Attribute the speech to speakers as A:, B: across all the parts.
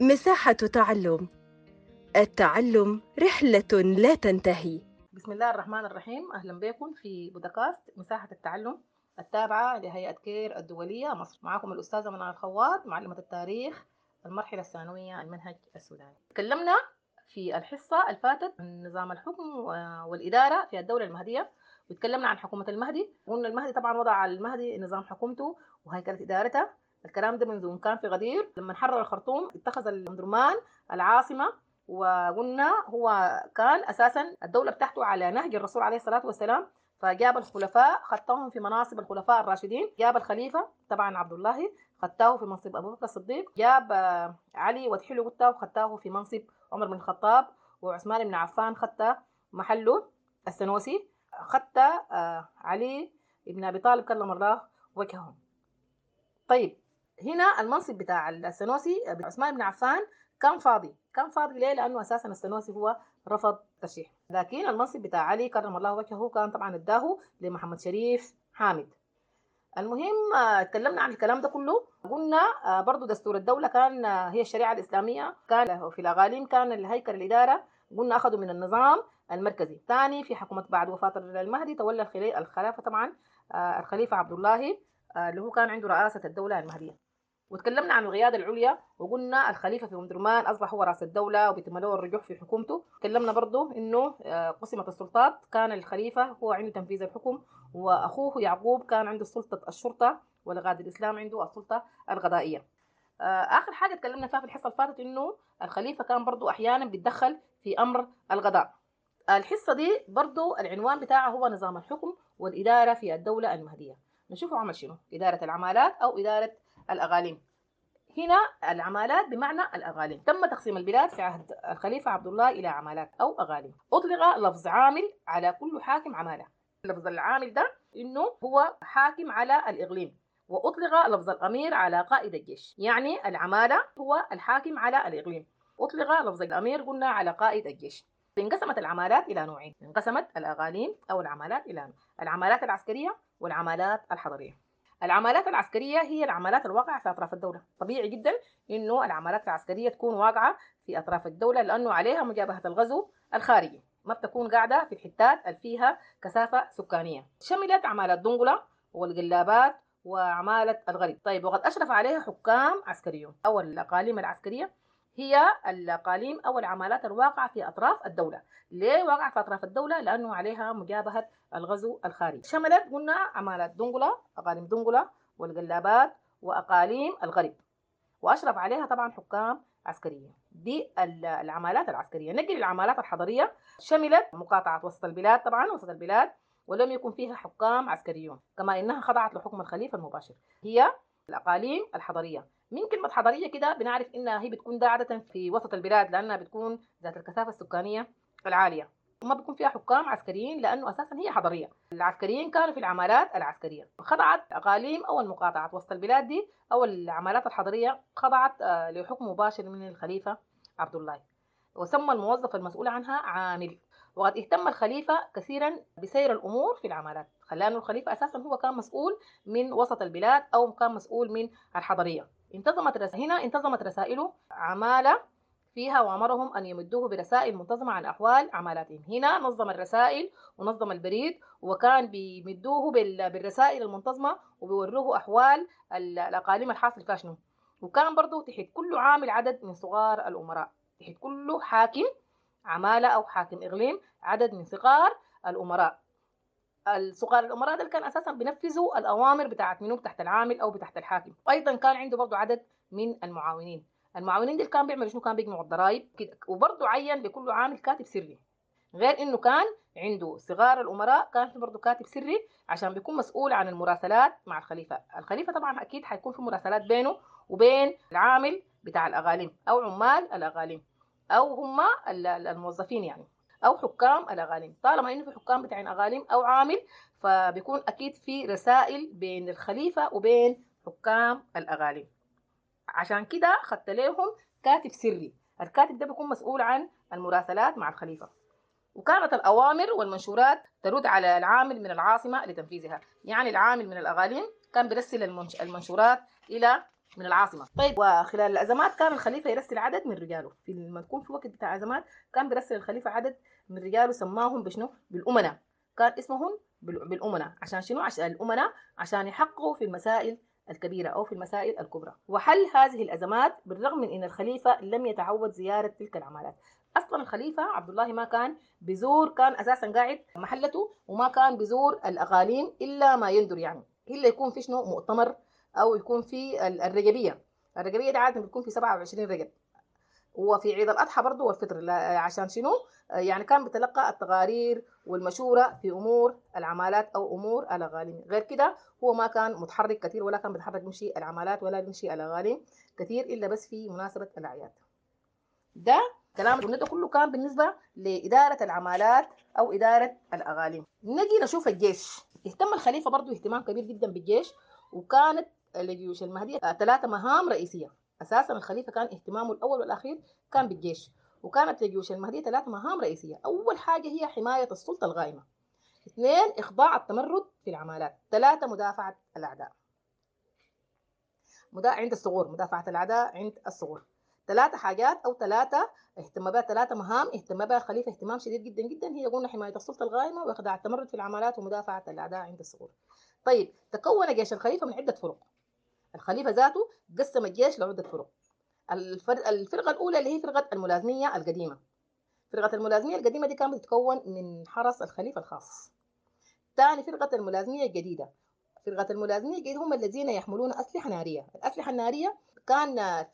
A: مساحة تعلم. التعلم رحلة لا تنتهي.
B: بسم الله الرحمن الرحيم. أهلا بكم في بودكاست مساحة التعلم التابعة لهيئة كير الدولية مصر. معكم الأستاذة منى الخوات معلمة التاريخ المرحلة الثانوية المنهج السوداني. تكلمنا في الحصة الفاتت عن نظام الحكم والإدارة في الدولة المهدية وتكلمنا عن حكومة المهدي. قلنا المهدي طبعا وضع المهدي نظام حكومته وهيكلة إدارته. الكلام ده منذ كان في غدير لما حرر الخرطوم اتخذ الامدرمان العاصمة وقلنا هو كان أساسا الدولة بتاعته على نهج الرسول عليه الصلاة والسلام. فجاب الخلفاء خدتهم في مناصب الخلفاء الراشدين. جاب الخليفة طبعا عبد الله خدته في منصب أبو بكر الصديق. جاب علي وتحلو قلته وخدته في منصب عمر بن الخطاب. وعثمان بن عفان خدته محله السنوسي. خدت علي بن أبي طالب كلم الله وجههم. طيب هنا المنصب بتاع السنوسي عثمان بن عفان كان فاضي. كان فاضي ليه؟ لأنه أساسا السنوسي هو رفض ترشيح لكن المنصب بتاع علي كرم الله وجهه كان طبعا أداه لمحمد شريف حامد. المهم تكلمنا عن الكلام ده كله. قلنا برضو دستور الدولة كان هي الشريعة الإسلامية. كان في الأغاليم كان الهيكل الإدارة. قلنا أخذوا من النظام المركزي. ثاني في حكومة بعد وفاة المهدي تولى الخلافة طبعا الخليفة عبد الله اللي هو كان عنده رئاسة الدولة المهدية. وتكلمنا عن القيادة العليا وقلنا الخليفة في أم أصبح هو رأس الدولة وبيتم له الرجوع في حكومته. تكلمنا برضه إنه قسمت السلطات كان الخليفة هو عنده تنفيذ الحكم وأخوه يعقوب كان عنده سلطة الشرطة والغاد الإسلام عنده السلطة القضائية آخر حاجة تكلمنا فيها في الحصة اللي فاتت إنه الخليفة كان برضه أحيانا بيتدخل في أمر القضاء الحصة دي برضه العنوان بتاعها هو نظام الحكم والإدارة في الدولة المهدية. نشوفه عمل شنو؟ إدارة العمالات أو إدارة الأغاليم. هنا العمالات بمعنى الأغاليم. تم تقسيم البلاد في عهد الخليفة عبد الله إلى عمالات أو أغاليم. أطلق لفظ عامل على كل حاكم عمالة. لفظ العامل ده إنه هو حاكم على الإقليم. وأطلق لفظ الأمير على قائد الجيش. يعني العمالة هو الحاكم على الإقليم. أطلق لفظ الأمير قلنا على قائد الجيش. انقسمت العمالات إلى نوعين. انقسمت الأغاليم أو العمالات إلى العمالات العسكرية والعمالات الحضرية. العمالات العسكرية هي العمالات الواقعة في أطراف الدولة. طبيعي جدا إنه العمالات العسكرية تكون واقعة في أطراف الدولة لأنه عليها مجابهة الغزو الخارجي. ما بتكون قاعدة في الحتات اللي فيها كثافة سكانية. شملت عمالة دنقلة والقلابات وعمالة الغرب طيب وقد أشرف عليها حكام عسكريون. أو الأقاليم العسكرية هي الأقاليم أو العمالات الواقعة في أطراف الدولة. ليه واقعة في أطراف الدولة؟ لأنه عليها مجابهة الغزو الخارجي. شملت قلنا عمالات دنقلة أقاليم دنقلة والقلابات وأقاليم الغرب. وأشرف عليها طبعا حكام عسكرية دي العمالات العسكرية. نجي للعمالات الحضرية. شملت مقاطعة وسط البلاد طبعا وسط البلاد ولم يكن فيها حكام عسكريون كما إنها خضعت لحكم الخليفة المباشر. هي الأقاليم الحضرية. من كلمة حضرية كده بنعرف إنها هي بتكون ده عادة في وسط البلاد لأنها بتكون ذات الكثافة السكانية العالية. وما بيكون فيها حكام عسكريين لأنه أساسا هي حضرية العسكريين كانوا في العمالات العسكرية. خضعت أقاليم أو المقاطعات وسط البلاد دي أو العمالات الحضرية خضعت لحكم مباشر من الخليفة عبد الله وسمى الموظف المسؤول عنها عامل. وقد اهتم الخليفة كثيرا بسير الأمور في العمالات خلانه الخليفة أساسا هو كان مسؤول من وسط البلاد أو كان مسؤول من الحضرية انتظمت رس... هنا انتظمت رسائله عمالة فيها وأمرهم أن يمدوه برسائل منتظمة عن أحوال عمالاتهم. هنا نظم الرسائل ونظم البريد وكان بيمدوه بال... بالرسائل المنتظمة وبيوروه أحوال الأقاليم الحاصل فيها شنو. وكان برضه تحت كل عامل عدد من صغار الأمراء. تحت كل حاكم عمالة أو حاكم إقليم عدد من صغار الأمراء. الصغار الأمراء دول كان أساسا بينفذوا الأوامر بتاعت منو؟ تحت العامل أو بتحت الحاكم. وأيضا كان عنده برضه عدد من المعاونين. المعاونين دول كان بيعملوا شنو؟ كان بيجمعوا الضرائب كده. وبرضه عين لكل عامل كاتب سري. غير إنه كان عنده صغار الأمراء كان في برضه كاتب سري عشان بيكون مسؤول عن المراسلات مع الخليفة. الخليفة طبعا أكيد حيكون في مراسلات بينه وبين العامل بتاع الأغاليم أو عمال الأغاليم أو هم الموظفين يعني. أو حكام الاغاليم طالما إنه في حكام بتاعين اغاليم أو عامل فبيكون أكيد في رسائل بين الخليفة وبين حكام الاغاليم عشان كده خدت لهم كاتب سري. الكاتب ده بيكون مسؤول عن المراسلات مع الخليفة. وكانت الأوامر والمنشورات ترد على العامل من العاصمة لتنفيذها. يعني العامل من الأغاليم كان بيرسل المنش... المنشورات إلى من العاصمة. طيب وخلال الأزمات كان الخليفة يرسل عدد من رجاله. في لما تكون في وقت بتاع أزمات كان بيرسل الخليفة عدد من رجاله سماهم بشنو؟ بالأمناء. كان اسمهم بالأمناء. عشان شنو؟ عشان الأمناء عشان يحققوا في المسائل الكبيرة أو في المسائل الكبرى. وحل هذه الأزمات بالرغم من أن الخليفة لم يتعود زيارة تلك العمالات أصلا الخليفة عبد الله ما كان بزور كان أساسا قاعد محلته وما كان بزور الأقاليم إلا ما يندر يعني. إلا يكون في شنو؟ مؤتمر أو يكون في الرجبية. الرجبية دي عادة بتكون في 27 رجب. وفي عيد الأضحى برضه والفطر عشان شنو؟ يعني كان بيتلقى التقارير والمشورة في أمور العمالات أو أمور الأغاليم غير كده هو ما كان متحرك كثير ولا كان بيتحرك يمشي العمالات ولا يمشي الأغاليم كثير إلا بس في مناسبة الأعياد. ده كلام ده كله كان بالنسبة لإدارة العمالات أو إدارة الأغاليم نجي نشوف الجيش. اهتم الخليفة برضه اهتمام كبير جدا بالجيش وكانت لجيوش المهدية ثلاثة مهام رئيسية. أساسا الخليفة كان اهتمامه الأول والأخير كان بالجيش. وكانت لجيوش المهدية ثلاث مهام رئيسية. أول حاجة هي حماية السلطة الغائمة. اثنين إخضاع التمرد في العمالات. ثلاثة مدافعة الأعداء. مدا... عند الثغور مدافعة الأعداء عند الثغور ثلاثة حاجات أو ثلاثة اهتم بها ثلاثة مهام اهتم بها الخليفة اهتمام شديد جدا جدا. هي قلنا حماية السلطة الغائمة وإخضاع التمرد في العمالات ومدافعة الأعداء عند الثغور طيب تكون جيش الخليفة من عدة فرق الخليفة ذاته قسم الجيش لعدة فرق. الفرقة الأولى اللي هي فرقة الملازمية القديمة. فرقة الملازمية القديمة دي كانت بتتكون من حرس الخليفة الخاص. ثاني فرقة الملازمية الجديدة. فرقة الملازمية الجديدة هم الذين يحملون أسلحة نارية. الأسلحة النارية كان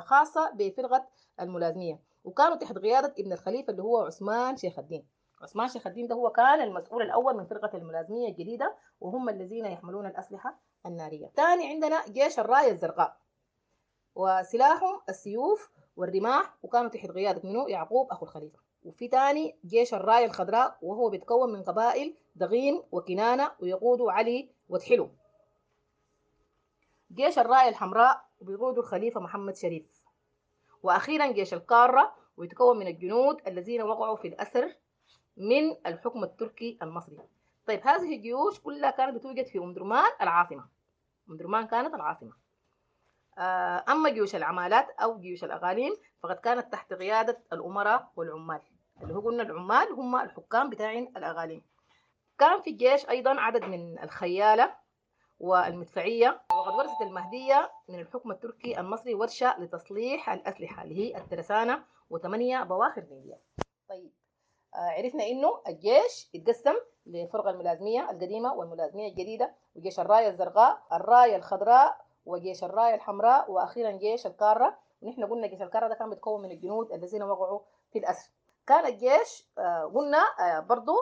B: خاصة بفرقة الملازمية. وكانوا تحت قيادة ابن الخليفة اللي هو عثمان شيخ الدين. عثمان شيخ الدين ده هو كان المسؤول الأول من فرقة الملازمية الجديدة وهم الذين يحملون الأسلحة النارية. ثاني عندنا جيش الراية الزرقاء. وسلاحهم السيوف والرماح وكانوا تحت قيادة منو يعقوب أخو الخليفة. وفي تاني جيش الراية الخضراء وهو بيتكون من قبائل دغيم وكنانة ويقودوا علي وتحلو جيش الراية الحمراء وبيقودوا الخليفة محمد شريف. وأخيرا جيش القارة ويتكون من الجنود الذين وقعوا في الأسر من الحكم التركي المصري. طيب هذه الجيوش كلها كانت بتوجد في أم درمان العاصمة. أم درمان كانت العاصمة. أما جيوش العمالات أو جيوش الأقاليم فقد كانت تحت قيادة الأمراء والعمال. اللي هو قلنا العمال هم الحكام بتاعين الأقاليم. كان في الجيش أيضا عدد من الخيالة والمدفعية. وقد ورثت المهدية من الحكم التركي المصري ورشة لتصليح الأسلحة اللي هي الترسانة وثمانية بواخر نيلية طيب عرفنا إنه الجيش اتقسم لفرقة الملازمية القديمة والملازمية الجديدة وجيش الراية الزرقاء الراية الخضراء وجيش الراية الحمراء وأخيرا جيش الكارة. ونحن قلنا جيش الكارة ده كان بيتكون من الجنود الذين وقعوا في الأسر. كان الجيش قلنا برضو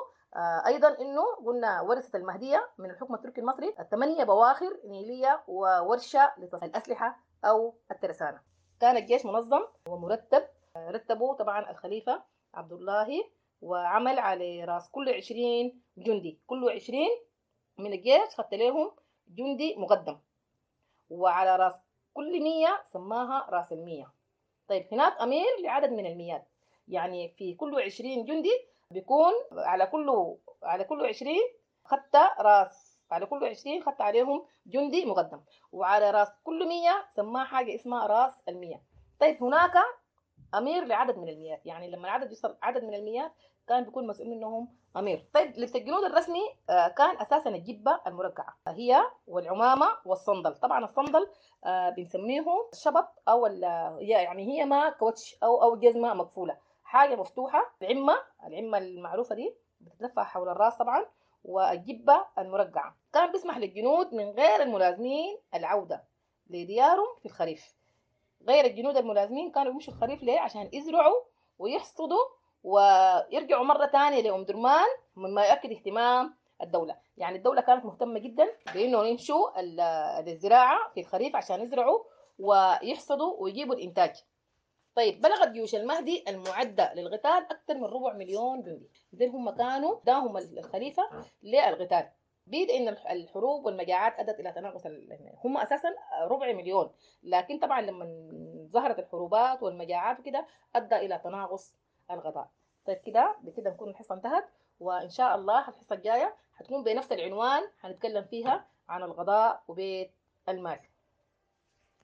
B: أيضا إنه قلنا ورثت المهدية من الحكم التركي المصري الثمانية بواخر نيلية وورشة للاسلحه أو الترسانة. كان الجيش منظم ومرتب رتبوا طبعا الخليفة عبد الله وعمل على راس كل عشرين جندي كل عشرين من الجيش خدت لهم جندي مقدم. وعلى راس كل مية سماها راس المية. طيب هناك أمير لعدد من الميات يعني في كل عشرين جندي بيكون على كل على كل عشرين خدت راس على كل عشرين خدت عليهم جندي مقدم. وعلى راس كل مية سماها حاجة اسمها راس المية طيب هناك أمير لعدد من الميات يعني لما العدد يوصل عدد من الميات كان بيكون مسؤول منهم أمير. طيب لبس الجنود الرسمي كان أساسا الجبة المرقعه هي والعمامة والصندل. طبعا الصندل بنسميه شبط أو يعني هي ما كوتش أو أو جزمة مقفولة. حاجة مفتوحة العمة العمة المعروفة دي بتتلفى حول الرأس طبعا والجبة المرقعه كان بيسمح للجنود من غير الملازمين العودة لديارهم في الخريف. غير الجنود الملازمين كانوا يمشوا الخريف ليه؟ عشان يزرعوا ويحصدوا ويرجعوا مرة تانية لأم درمان مما يؤكد اهتمام الدولة. يعني الدولة كانت مهتمة جدا بأنه يمشوا الزراعة في الخريف عشان يزرعوا ويحصدوا ويجيبوا الإنتاج. طيب بلغت جيوش المهدي المعدة للقتال أكثر من ربع مليون جندي. إذن هم كانوا داهم الخليفة للقتال بيد إن الحروب والمجاعات أدت إلى تناقص هم أساسا ربع مليون. لكن طبعا لما ظهرت الحروبات والمجاعات وكده أدى إلى تناقص الغذاء. طيب كده بكده نكون الحصة انتهت وإن شاء الله الحصة الجاية هتكون بنفس العنوان هنتكلم فيها عن الغذاء وبيت المال.